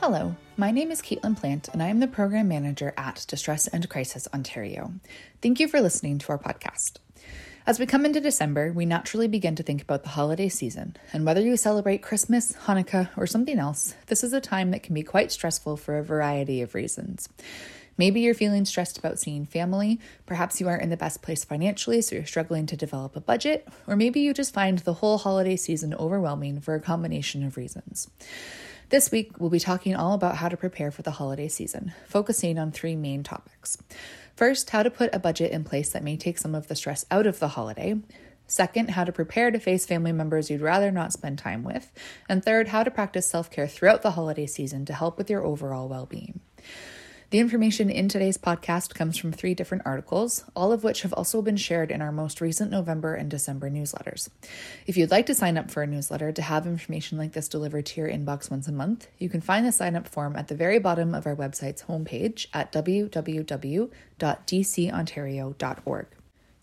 Hello, my name is Caitlin Plant, and I am the Program Manager at Distress and Crisis Ontario. Thank you for listening to our podcast. As we come into December, we naturally begin to think about the holiday season, and whether you celebrate Christmas, Hanukkah, or something else, this is a time that can be quite stressful for a variety of reasons. Maybe you're feeling stressed about seeing family, perhaps you aren't in the best place financially, so you're struggling to develop a budget, or maybe you just find the whole holiday season overwhelming for a combination of reasons. This week, we'll be talking all about how to prepare for the holiday season, focusing on three main topics. First, how to put a budget in place that may take some of the stress out of the holiday. Second, how to prepare to face family members you'd rather not spend time with. And third, how to practice self care throughout the holiday season to help with your overall well being. The information in today's podcast comes from three different articles, all of which have also been shared in our most recent November and December newsletters. If you'd like to sign up for a newsletter to have information like this delivered to your inbox once a month, you can find the sign up form at the very bottom of our website's homepage at www.dcontario.org.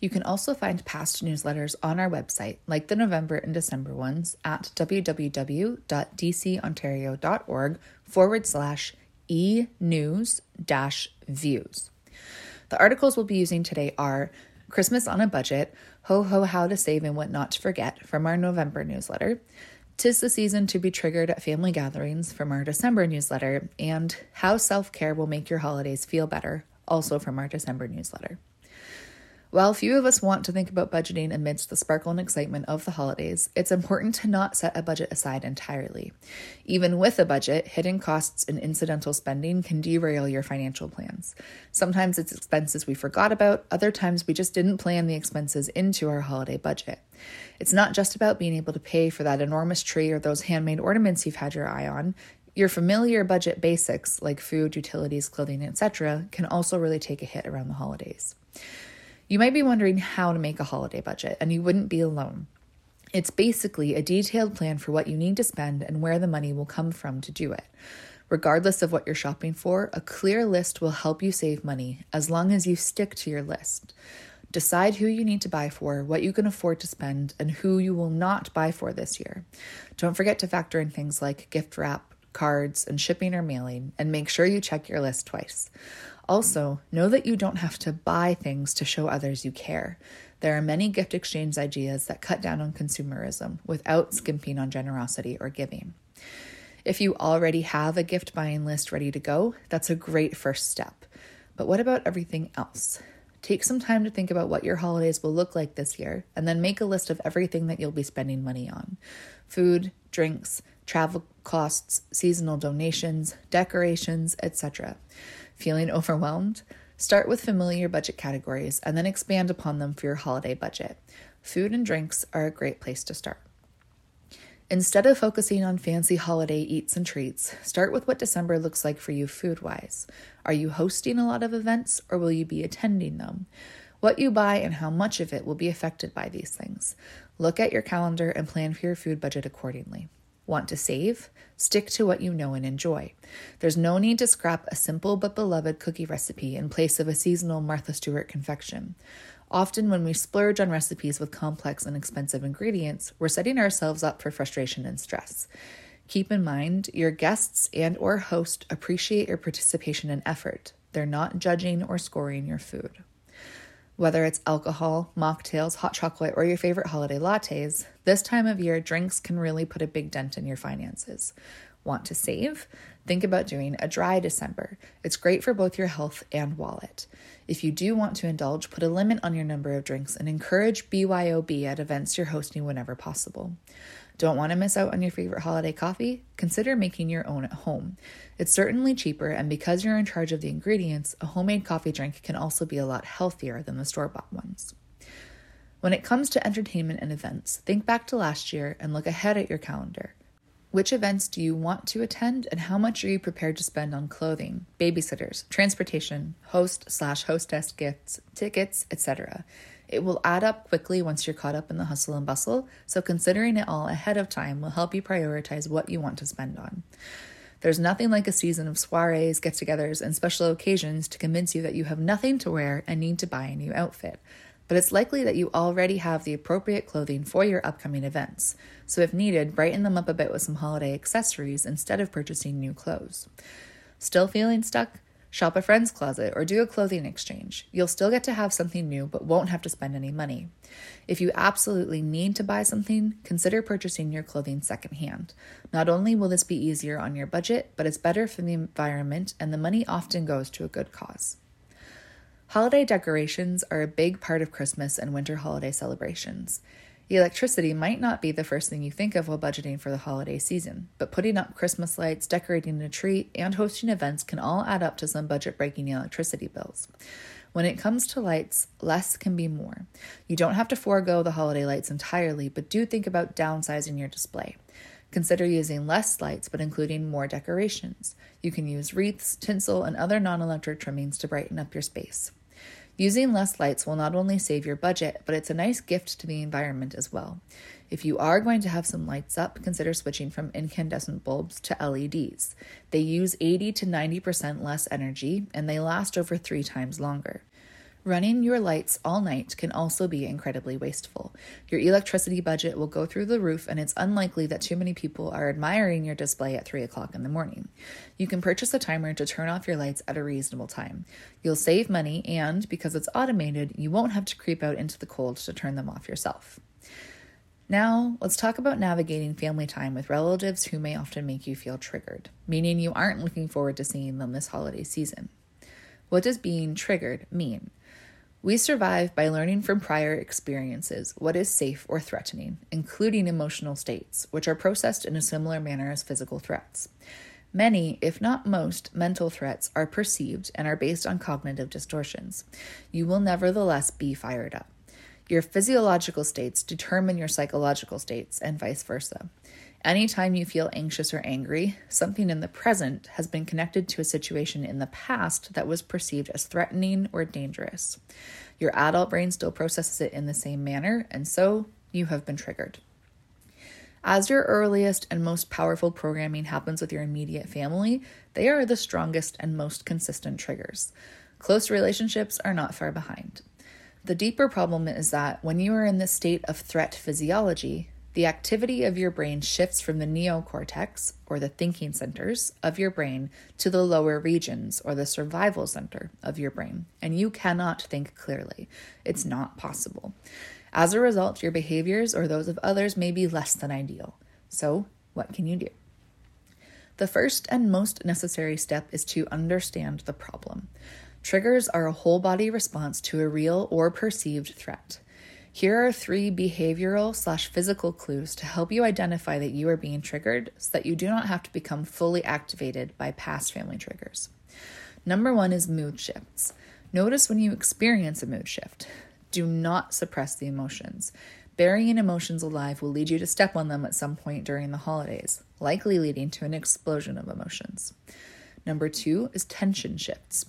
You can also find past newsletters on our website, like the November and December ones, at www.dcontario.org forward slash e news views. The articles we'll be using today are Christmas on a Budget, Ho Ho How to Save and What Not to Forget from our November newsletter, Tis the Season to Be Triggered at Family Gatherings from our December newsletter, and How Self Care Will Make Your Holidays Feel Better, also from our December newsletter. While few of us want to think about budgeting amidst the sparkle and excitement of the holidays, it's important to not set a budget aside entirely. Even with a budget, hidden costs and incidental spending can derail your financial plans. Sometimes it's expenses we forgot about, other times we just didn't plan the expenses into our holiday budget. It's not just about being able to pay for that enormous tree or those handmade ornaments you've had your eye on. Your familiar budget basics like food, utilities, clothing, etc., can also really take a hit around the holidays. You might be wondering how to make a holiday budget, and you wouldn't be alone. It's basically a detailed plan for what you need to spend and where the money will come from to do it. Regardless of what you're shopping for, a clear list will help you save money as long as you stick to your list. Decide who you need to buy for, what you can afford to spend, and who you will not buy for this year. Don't forget to factor in things like gift wrap, cards, and shipping or mailing, and make sure you check your list twice. Also, know that you don't have to buy things to show others you care. There are many gift exchange ideas that cut down on consumerism without skimping on generosity or giving. If you already have a gift buying list ready to go, that's a great first step. But what about everything else? Take some time to think about what your holidays will look like this year, and then make a list of everything that you'll be spending money on food, drinks, travel costs, seasonal donations, decorations, etc. Feeling overwhelmed? Start with familiar budget categories and then expand upon them for your holiday budget. Food and drinks are a great place to start. Instead of focusing on fancy holiday eats and treats, start with what December looks like for you food wise. Are you hosting a lot of events or will you be attending them? What you buy and how much of it will be affected by these things. Look at your calendar and plan for your food budget accordingly. Want to save? Stick to what you know and enjoy. There's no need to scrap a simple but beloved cookie recipe in place of a seasonal Martha Stewart confection. Often, when we splurge on recipes with complex and expensive ingredients, we're setting ourselves up for frustration and stress. Keep in mind, your guests and or host appreciate your participation and effort. They're not judging or scoring your food. Whether it's alcohol, mocktails, hot chocolate, or your favorite holiday lattes, this time of year, drinks can really put a big dent in your finances. Want to save? Think about doing a dry December. It's great for both your health and wallet. If you do want to indulge, put a limit on your number of drinks and encourage BYOB at events you're hosting whenever possible. Don't want to miss out on your favorite holiday coffee? Consider making your own at home. It's certainly cheaper, and because you're in charge of the ingredients, a homemade coffee drink can also be a lot healthier than the store bought ones. When it comes to entertainment and events, think back to last year and look ahead at your calendar. Which events do you want to attend, and how much are you prepared to spend on clothing, babysitters, transportation, host slash hostess gifts, tickets, etc.? It will add up quickly once you're caught up in the hustle and bustle, so considering it all ahead of time will help you prioritize what you want to spend on. There's nothing like a season of soirees, get togethers, and special occasions to convince you that you have nothing to wear and need to buy a new outfit. But it's likely that you already have the appropriate clothing for your upcoming events, so if needed, brighten them up a bit with some holiday accessories instead of purchasing new clothes. Still feeling stuck? Shop a friend's closet or do a clothing exchange. You'll still get to have something new, but won't have to spend any money. If you absolutely need to buy something, consider purchasing your clothing secondhand. Not only will this be easier on your budget, but it's better for the environment, and the money often goes to a good cause. Holiday decorations are a big part of Christmas and winter holiday celebrations. Electricity might not be the first thing you think of while budgeting for the holiday season, but putting up Christmas lights, decorating a tree, and hosting events can all add up to some budget breaking electricity bills. When it comes to lights, less can be more. You don't have to forego the holiday lights entirely, but do think about downsizing your display. Consider using less lights but including more decorations. You can use wreaths, tinsel, and other non electric trimmings to brighten up your space. Using less lights will not only save your budget, but it's a nice gift to the environment as well. If you are going to have some lights up, consider switching from incandescent bulbs to LEDs. They use 80 to 90% less energy and they last over three times longer. Running your lights all night can also be incredibly wasteful. Your electricity budget will go through the roof, and it's unlikely that too many people are admiring your display at 3 o'clock in the morning. You can purchase a timer to turn off your lights at a reasonable time. You'll save money, and because it's automated, you won't have to creep out into the cold to turn them off yourself. Now, let's talk about navigating family time with relatives who may often make you feel triggered, meaning you aren't looking forward to seeing them this holiday season. What does being triggered mean? We survive by learning from prior experiences what is safe or threatening, including emotional states, which are processed in a similar manner as physical threats. Many, if not most, mental threats are perceived and are based on cognitive distortions. You will nevertheless be fired up. Your physiological states determine your psychological states, and vice versa. Anytime you feel anxious or angry, something in the present has been connected to a situation in the past that was perceived as threatening or dangerous. Your adult brain still processes it in the same manner, and so you have been triggered. As your earliest and most powerful programming happens with your immediate family, they are the strongest and most consistent triggers. Close relationships are not far behind. The deeper problem is that when you are in this state of threat physiology, the activity of your brain shifts from the neocortex, or the thinking centers, of your brain to the lower regions, or the survival center of your brain, and you cannot think clearly. It's not possible. As a result, your behaviors or those of others may be less than ideal. So, what can you do? The first and most necessary step is to understand the problem. Triggers are a whole body response to a real or perceived threat. Here are three behavioral slash physical clues to help you identify that you are being triggered so that you do not have to become fully activated by past family triggers. Number one is mood shifts. Notice when you experience a mood shift. Do not suppress the emotions. Burying emotions alive will lead you to step on them at some point during the holidays, likely leading to an explosion of emotions. Number two is tension shifts.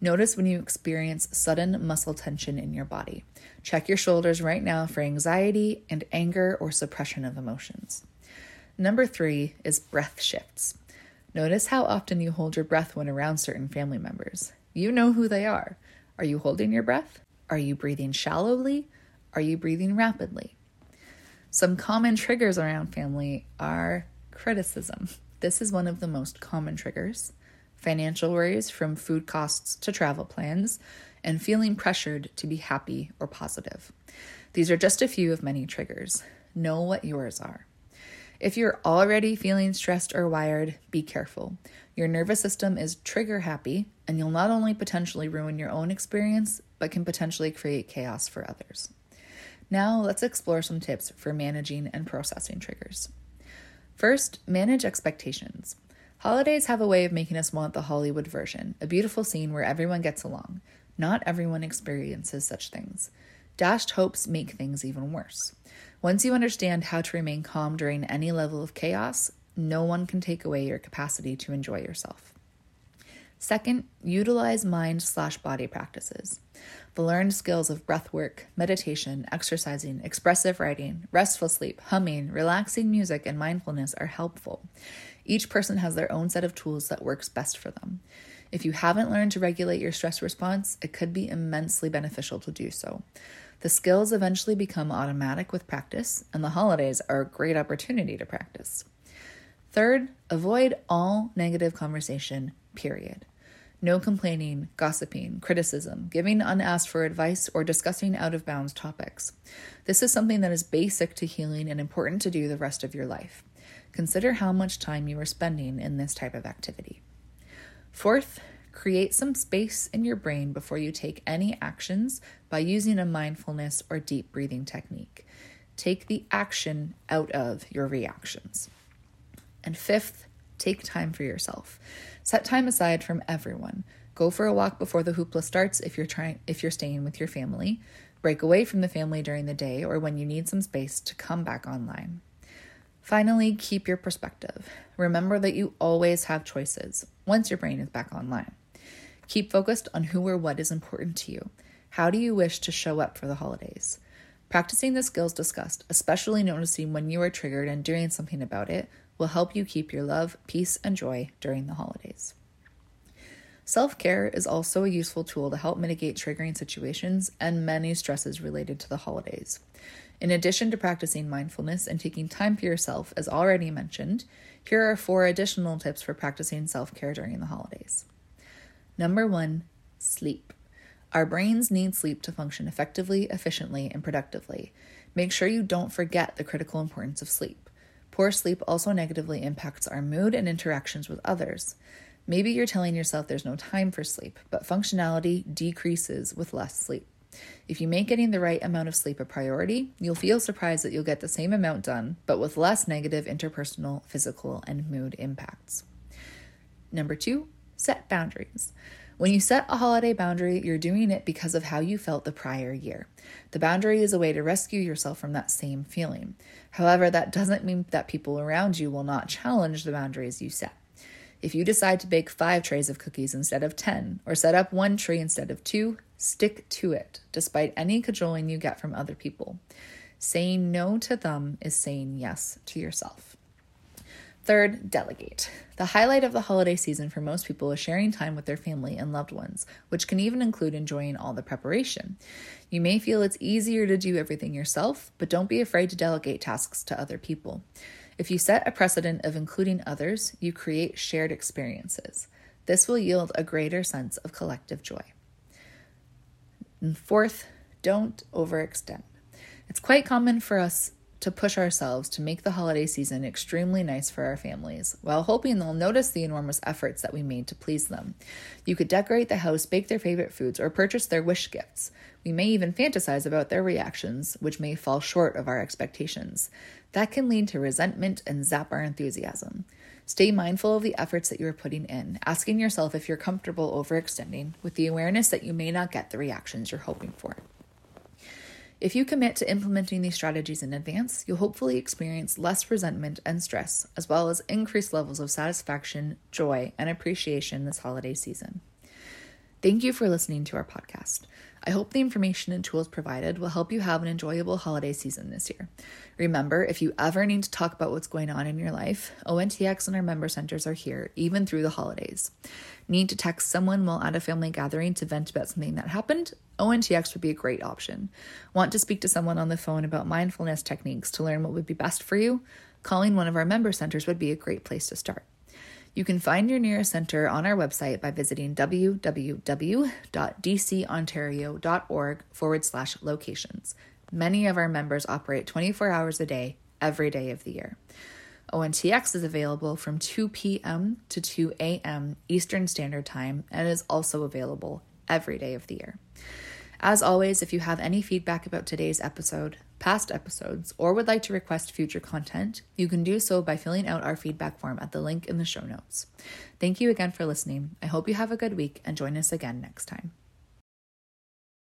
Notice when you experience sudden muscle tension in your body. Check your shoulders right now for anxiety and anger or suppression of emotions. Number three is breath shifts. Notice how often you hold your breath when around certain family members. You know who they are. Are you holding your breath? Are you breathing shallowly? Are you breathing rapidly? Some common triggers around family are criticism. This is one of the most common triggers. Financial worries from food costs to travel plans, and feeling pressured to be happy or positive. These are just a few of many triggers. Know what yours are. If you're already feeling stressed or wired, be careful. Your nervous system is trigger happy, and you'll not only potentially ruin your own experience, but can potentially create chaos for others. Now, let's explore some tips for managing and processing triggers. First, manage expectations. Holidays have a way of making us want the Hollywood version, a beautiful scene where everyone gets along. Not everyone experiences such things. Dashed hopes make things even worse. Once you understand how to remain calm during any level of chaos, no one can take away your capacity to enjoy yourself. Second, utilize mind slash body practices. The learned skills of breath work, meditation, exercising, expressive writing, restful sleep, humming, relaxing music, and mindfulness are helpful. Each person has their own set of tools that works best for them. If you haven't learned to regulate your stress response, it could be immensely beneficial to do so. The skills eventually become automatic with practice, and the holidays are a great opportunity to practice. Third, avoid all negative conversation, period. No complaining, gossiping, criticism, giving unasked for advice, or discussing out of bounds topics. This is something that is basic to healing and important to do the rest of your life. Consider how much time you are spending in this type of activity. Fourth, Create some space in your brain before you take any actions by using a mindfulness or deep breathing technique. Take the action out of your reactions. And fifth, take time for yourself. Set time aside from everyone. Go for a walk before the hoopla starts if you're trying if you're staying with your family. Break away from the family during the day or when you need some space to come back online. Finally, keep your perspective. Remember that you always have choices once your brain is back online. Keep focused on who or what is important to you. How do you wish to show up for the holidays? Practicing the skills discussed, especially noticing when you are triggered and doing something about it, will help you keep your love, peace, and joy during the holidays. Self care is also a useful tool to help mitigate triggering situations and many stresses related to the holidays. In addition to practicing mindfulness and taking time for yourself, as already mentioned, here are four additional tips for practicing self care during the holidays. Number one, sleep. Our brains need sleep to function effectively, efficiently, and productively. Make sure you don't forget the critical importance of sleep. Poor sleep also negatively impacts our mood and interactions with others. Maybe you're telling yourself there's no time for sleep, but functionality decreases with less sleep. If you make getting the right amount of sleep a priority, you'll feel surprised that you'll get the same amount done, but with less negative interpersonal, physical, and mood impacts. Number two, set boundaries. When you set a holiday boundary, you're doing it because of how you felt the prior year. The boundary is a way to rescue yourself from that same feeling. However, that doesn't mean that people around you will not challenge the boundaries you set. If you decide to bake five trays of cookies instead of 10, or set up one tree instead of two, stick to it, despite any cajoling you get from other people. Saying no to them is saying yes to yourself. Third, delegate. The highlight of the holiday season for most people is sharing time with their family and loved ones, which can even include enjoying all the preparation. You may feel it's easier to do everything yourself, but don't be afraid to delegate tasks to other people. If you set a precedent of including others, you create shared experiences. This will yield a greater sense of collective joy. And fourth, don't overextend. It's quite common for us to push ourselves to make the holiday season extremely nice for our families, while hoping they'll notice the enormous efforts that we made to please them. You could decorate the house, bake their favorite foods, or purchase their wish gifts. We may even fantasize about their reactions, which may fall short of our expectations. That can lead to resentment and zap our enthusiasm. Stay mindful of the efforts that you are putting in, asking yourself if you're comfortable overextending, with the awareness that you may not get the reactions you're hoping for. If you commit to implementing these strategies in advance, you'll hopefully experience less resentment and stress, as well as increased levels of satisfaction, joy, and appreciation this holiday season. Thank you for listening to our podcast. I hope the information and tools provided will help you have an enjoyable holiday season this year. Remember, if you ever need to talk about what's going on in your life, ONTX and our member centers are here, even through the holidays. Need to text someone while at a family gathering to vent about something that happened? ONTX would be a great option. Want to speak to someone on the phone about mindfulness techniques to learn what would be best for you? Calling one of our member centers would be a great place to start. You can find your nearest center on our website by visiting www.dcontario.org forward slash locations. Many of our members operate 24 hours a day, every day of the year. ONTX is available from 2 p.m. to 2 a.m. Eastern Standard Time and is also available every day of the year. As always, if you have any feedback about today's episode, past episodes, or would like to request future content, you can do so by filling out our feedback form at the link in the show notes. Thank you again for listening. I hope you have a good week and join us again next time.